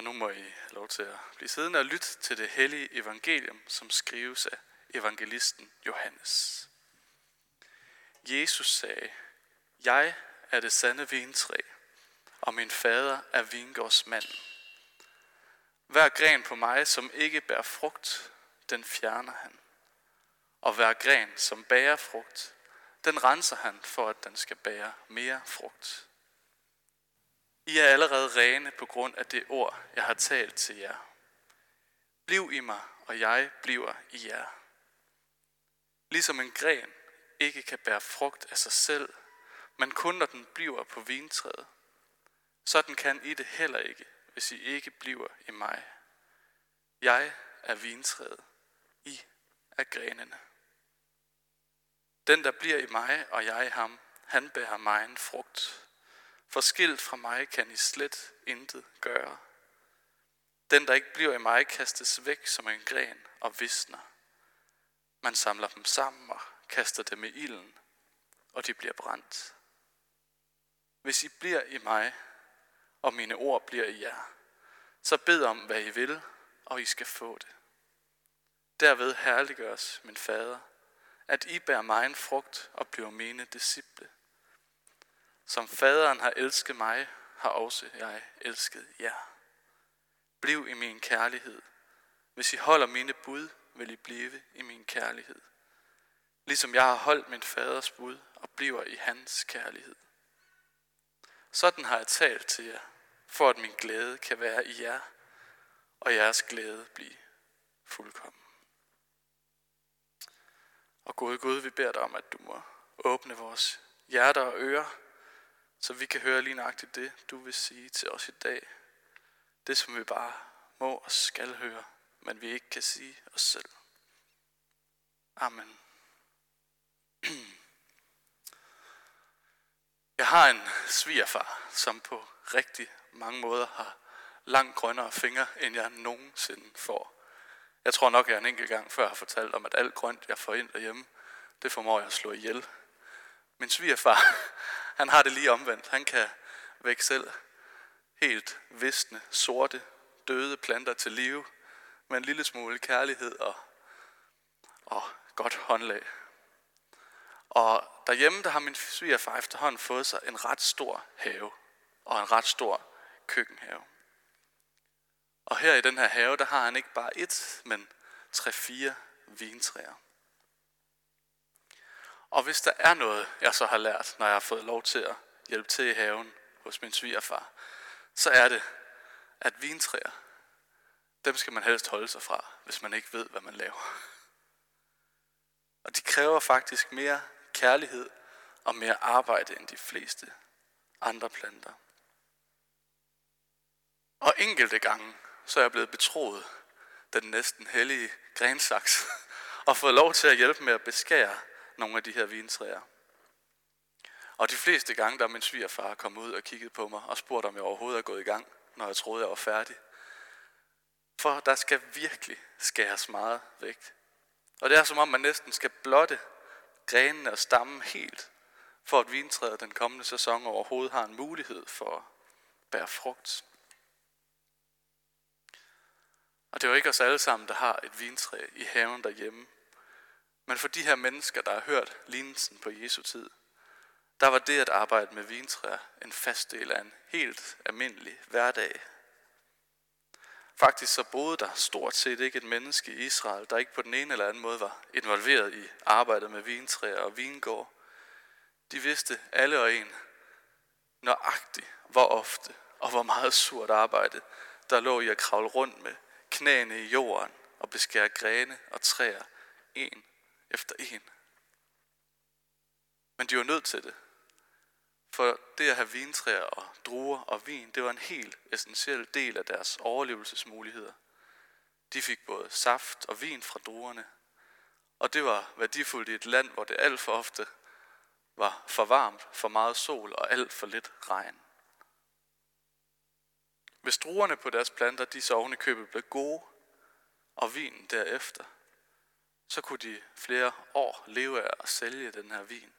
Og nu må I have lov til at blive siddende og lytte til det hellige evangelium, som skrives af evangelisten Johannes. Jesus sagde, Jeg er det sande vintræ, og min fader er vingårdsmanden. Hver gren på mig, som ikke bærer frugt, den fjerner han. Og hver gren, som bærer frugt, den renser han for, at den skal bære mere frugt. I er allerede rene på grund af det ord, jeg har talt til jer. Bliv i mig, og jeg bliver i jer. Ligesom en gren ikke kan bære frugt af sig selv, men kun når den bliver på vintræet, sådan kan I det heller ikke, hvis I ikke bliver i mig. Jeg er vintræet, I er grenene. Den, der bliver i mig, og jeg i ham, han bærer mig en frugt. For skilt fra mig kan I slet intet gøre. Den, der ikke bliver i mig, kastes væk som en gren og visner. Man samler dem sammen og kaster dem i ilden, og de bliver brændt. Hvis I bliver i mig, og mine ord bliver i jer, så bed om, hvad I vil, og I skal få det. Derved herliggøres min fader, at I bærer mig en frugt og bliver mine disciple. Som faderen har elsket mig, har også jeg elsket jer. Bliv i min kærlighed. Hvis I holder mine bud, vil I blive i min kærlighed. Ligesom jeg har holdt min faders bud og bliver i hans kærlighed. Sådan har jeg talt til jer, for at min glæde kan være i jer, og jeres glæde blive fuldkommen. Og gode Gud, vi beder dig om, at du må åbne vores hjerter og ører, så vi kan høre lige nøjagtigt det, du vil sige til os i dag. Det, som vi bare må og skal høre, men vi ikke kan sige os selv. Amen. Jeg har en svigerfar, som på rigtig mange måder har langt grønnere fingre, end jeg nogensinde får. Jeg tror nok, at jeg en enkelt gang før har fortalt om, at alt grønt, jeg får ind derhjemme, det formår jeg at slå ihjel. Min svigerfar, han har det lige omvendt. Han kan vække selv helt visne, sorte, døde planter til live, med en lille smule kærlighed og, og godt håndlag. Og derhjemme, der har min svigerfar efterhånden fået sig en ret stor have og en ret stor køkkenhave. Og her i den her have, der har han ikke bare et, men tre-fire vintræer. Og hvis der er noget, jeg så har lært, når jeg har fået lov til at hjælpe til i haven hos min svigerfar, så er det, at vintræer, dem skal man helst holde sig fra, hvis man ikke ved, hvad man laver. Og de kræver faktisk mere kærlighed og mere arbejde end de fleste andre planter. Og enkelte gange, så er jeg blevet betroet den næsten hellige grensaks, og fået lov til at hjælpe med at beskære nogle af de her vintræer. Og de fleste gange, der min svigerfar kom ud og kiggede på mig og spurgte, om jeg overhovedet er gået i gang, når jeg troede, jeg var færdig. For der skal virkelig skæres meget væk. Og det er som om, man næsten skal blotte grenene og stammen helt, for at vintræet den kommende sæson overhovedet har en mulighed for at bære frugt. Og det er jo ikke os alle sammen, der har et vintræ i haven derhjemme. Men for de her mennesker, der har hørt lignelsen på Jesu tid, der var det at arbejde med vintræer en fast del af en helt almindelig hverdag. Faktisk så boede der stort set ikke et menneske i Israel, der ikke på den ene eller anden måde var involveret i arbejdet med vintræer og vingård. De vidste alle og en nøjagtigt, hvor ofte og hvor meget surt arbejde, der lå i at kravle rundt med knæene i jorden og beskære grene og træer en efter en. Men de var nødt til det. For det at have vintræer og druer og vin, det var en helt essentiel del af deres overlevelsesmuligheder. De fik både saft og vin fra druerne, og det var værdifuldt i et land, hvor det alt for ofte var for varmt, for meget sol og alt for lidt regn. Hvis druerne på deres planter, de så oven i købet blev gode, og vinen derefter, så kunne de flere år leve af at sælge den her vin.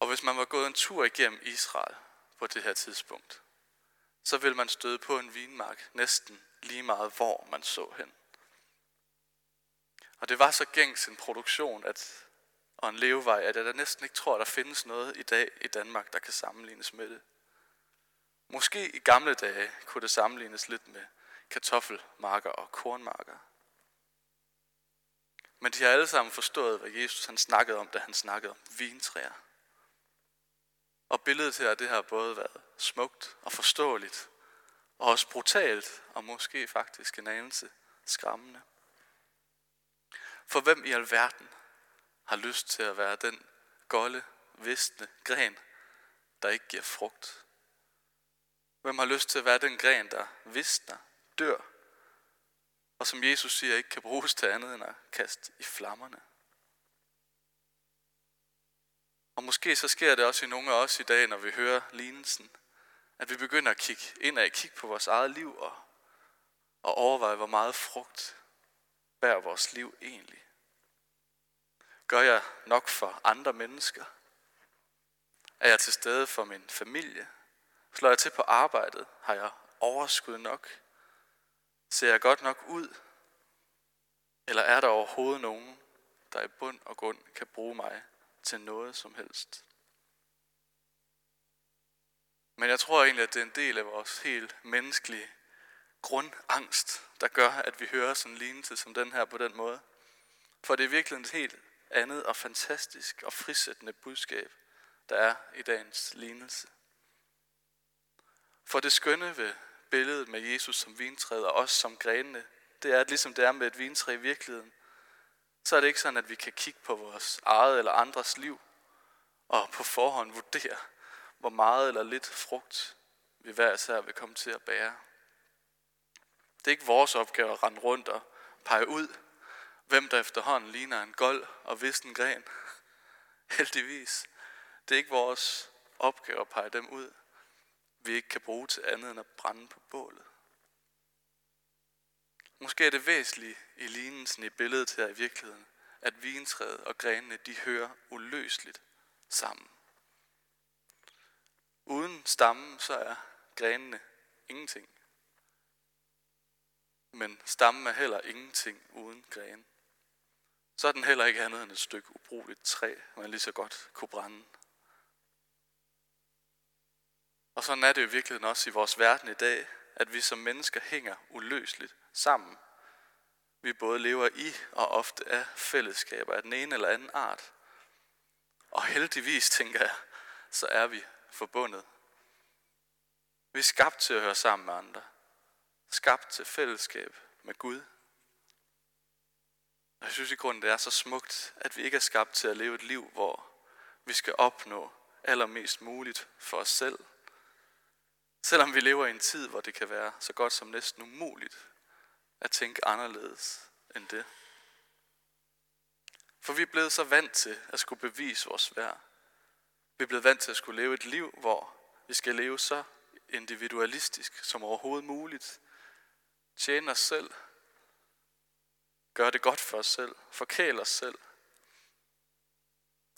Og hvis man var gået en tur igennem Israel på det her tidspunkt, så ville man støde på en vinmark næsten lige meget, hvor man så hen. Og det var så gængs en produktion at, og en levevej, at jeg da næsten ikke tror, at der findes noget i dag i Danmark, der kan sammenlignes med det. Måske i gamle dage kunne det sammenlignes lidt med kartoffelmarker og kornmarker. Men de har alle sammen forstået, hvad Jesus han snakkede om, da han snakkede om vintræer. Og billedet her, det har både været smukt og forståeligt, og også brutalt, og måske faktisk en anelse skræmmende. For hvem i alverden har lyst til at være den golde, visne gren, der ikke giver frugt? Hvem har lyst til at være den gren, der visner, dør, og som Jesus siger, ikke kan bruges til andet end at kaste i flammerne? Og måske så sker det også i nogle af os i dag, når vi hører lignelsen, at vi begynder at kigge ind og kigge på vores eget liv og, og overveje, hvor meget frugt bærer vores liv egentlig. Gør jeg nok for andre mennesker? Er jeg til stede for min familie? Slår jeg til på arbejdet? Har jeg overskud nok? Ser jeg godt nok ud? Eller er der overhovedet nogen, der i bund og grund kan bruge mig til noget som helst? Men jeg tror egentlig, at det er en del af vores helt menneskelige grundangst, der gør, at vi hører sådan en lignelse som den her på den måde. For det er virkelig et helt andet og fantastisk og frisættende budskab, der er i dagens lignelse. For det skønne ved billedet med Jesus som vintræet og os som grenene, det er, at ligesom det er med et vintræ i virkeligheden, så er det ikke sådan, at vi kan kigge på vores eget eller andres liv og på forhånd vurdere, hvor meget eller lidt frugt vi hver især vil komme til at bære. Det er ikke vores opgave at rende rundt og pege ud, hvem der efterhånden ligner en gold og visten gren. Heldigvis. Det er ikke vores opgave at pege dem ud, vi ikke kan bruge til andet end at brænde på bålet. Måske er det væsentlige i lignelsen i billedet her i virkeligheden, at vintræet og grenene de hører uløseligt sammen. Uden stammen, så er grenene ingenting. Men stammen er heller ingenting uden grene. Så er den heller ikke andet end et stykke ubrugeligt træ, man lige så godt kunne brænde. Og sådan er det jo i virkeligheden også i vores verden i dag, at vi som mennesker hænger uløseligt sammen. Vi både lever i og ofte er fællesskaber af den ene eller anden art. Og heldigvis, tænker jeg, så er vi forbundet. Vi er skabt til at høre sammen med andre. Skabt til fællesskab med Gud. Og jeg synes i grunden, det er så smukt, at vi ikke er skabt til at leve et liv, hvor vi skal opnå allermest muligt for os selv. Selvom vi lever i en tid, hvor det kan være så godt som næsten umuligt at tænke anderledes end det. For vi er blevet så vant til at skulle bevise vores værd. Vi er blevet vant til at skulle leve et liv, hvor vi skal leve så individualistisk som overhovedet muligt. Tjene os selv. Gøre det godt for os selv. Forkæle os selv.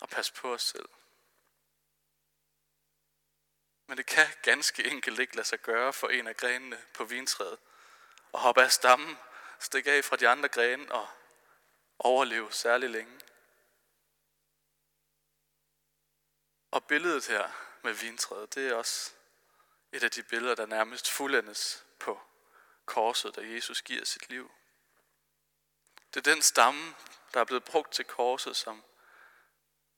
Og passe på os selv. Men det kan ganske enkelt ikke lade sig gøre for en af grenene på vintræet at hoppe af stammen, stikke af fra de andre grene og overleve særlig længe. Og billedet her med vintræet, det er også et af de billeder, der nærmest fuldendes på korset, da Jesus giver sit liv. Det er den stamme, der er blevet brugt til korset, som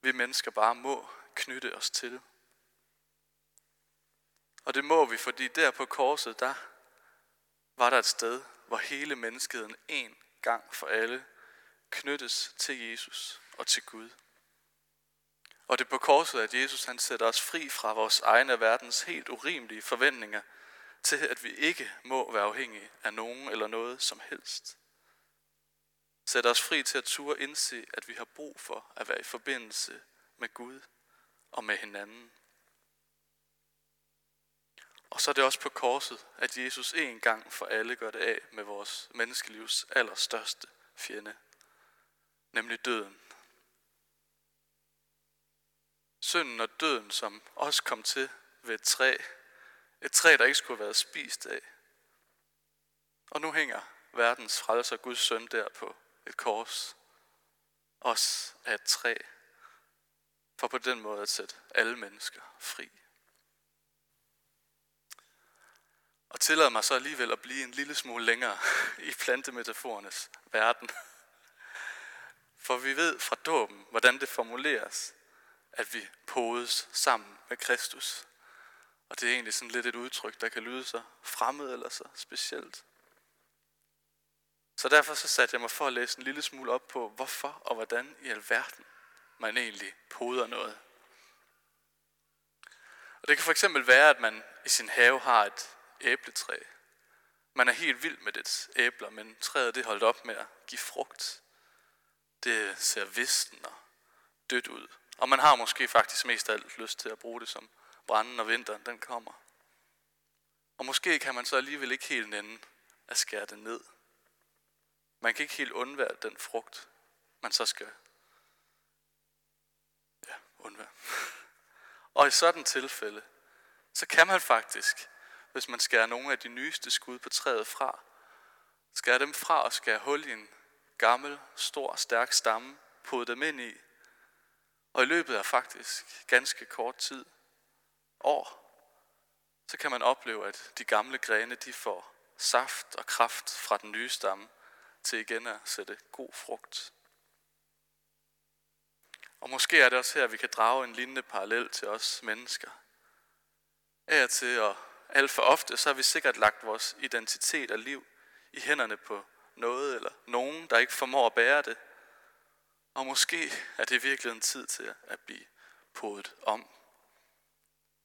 vi mennesker bare må knytte os til. Og det må vi, fordi der på korset, der var der et sted, hvor hele menneskeheden en gang for alle knyttes til Jesus og til Gud. Og det er på korset, at Jesus han sætter os fri fra vores egne verdens helt urimelige forventninger til, at vi ikke må være afhængige af nogen eller noget som helst. Sætter os fri til at ture indse, at vi har brug for at være i forbindelse med Gud og med hinanden. Og så er det også på korset, at Jesus en gang for alle gør det af med vores menneskelivs allerstørste fjende, nemlig døden. Synden og døden, som også kom til ved et træ, Et træ, der ikke skulle have været spist af. Og nu hænger verdens frelser Guds søn der på et kors. os af et træ. For på den måde at sætte alle mennesker fri. Og tillader mig så alligevel at blive en lille smule længere i plantemetaforernes verden. For vi ved fra dåben, hvordan det formuleres, at vi podes sammen med Kristus. Og det er egentlig sådan lidt et udtryk, der kan lyde så fremmed eller så specielt. Så derfor så satte jeg mig for at læse en lille smule op på, hvorfor og hvordan i alverden man egentlig poder noget. Og det kan for eksempel være, at man i sin have har et æbletræ. Man er helt vild med dets æbler, men træet det holdt op med at give frugt. Det ser visten og dødt ud. Og man har måske faktisk mest af alt lyst til at bruge det som branden og vinteren, den kommer. Og måske kan man så alligevel ikke helt nænde at skære det ned. Man kan ikke helt undvære den frugt, man så skal ja, undvære. Og i sådan tilfælde, så kan man faktisk, hvis man skærer nogle af de nyeste skud på træet fra, Skærer dem fra og skærer hul i en gammel, stor, stærk stamme, putte dem ind i, og i løbet af faktisk ganske kort tid, år, så kan man opleve, at de gamle grene de får saft og kraft fra den nye stamme til igen at sætte god frugt. Og måske er det også her, at vi kan drage en lignende parallel til os mennesker. Af og til, at alt for ofte, så har vi sikkert lagt vores identitet og liv i hænderne på noget eller nogen, der ikke formår at bære det. Og måske er det virkelig en tid til at blive podet om.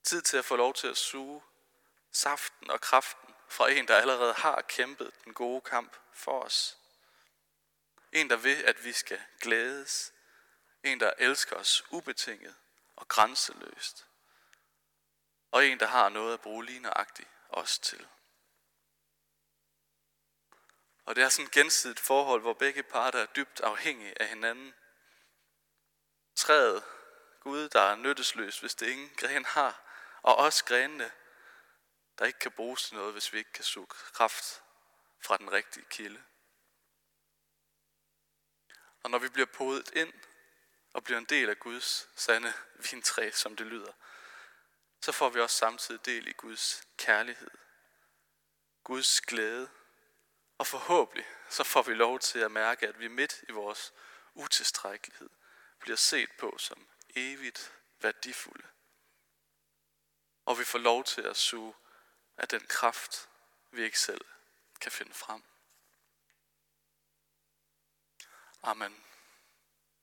Tid til at få lov til at suge saften og kraften fra en, der allerede har kæmpet den gode kamp for os. En, der vil, at vi skal glædes. En, der elsker os ubetinget og grænseløst. Og en, der har noget at bruge lige nøjagtigt os til. Og det er sådan et gensidigt forhold, hvor begge parter er dybt afhængige af hinanden. Træet, Gud, der er nyttesløs, hvis det ingen gren har, og også grenene, der ikke kan bruges til noget, hvis vi ikke kan suge kraft fra den rigtige kilde. Og når vi bliver podet ind og bliver en del af Guds sande vintræ, som det lyder, så får vi også samtidig del i Guds kærlighed, Guds glæde, og forhåbentlig så får vi lov til at mærke, at vi midt i vores utilstrækkelighed bliver set på som evigt værdifulde. Og vi får lov til at suge af den kraft, vi ikke selv kan finde frem. Amen.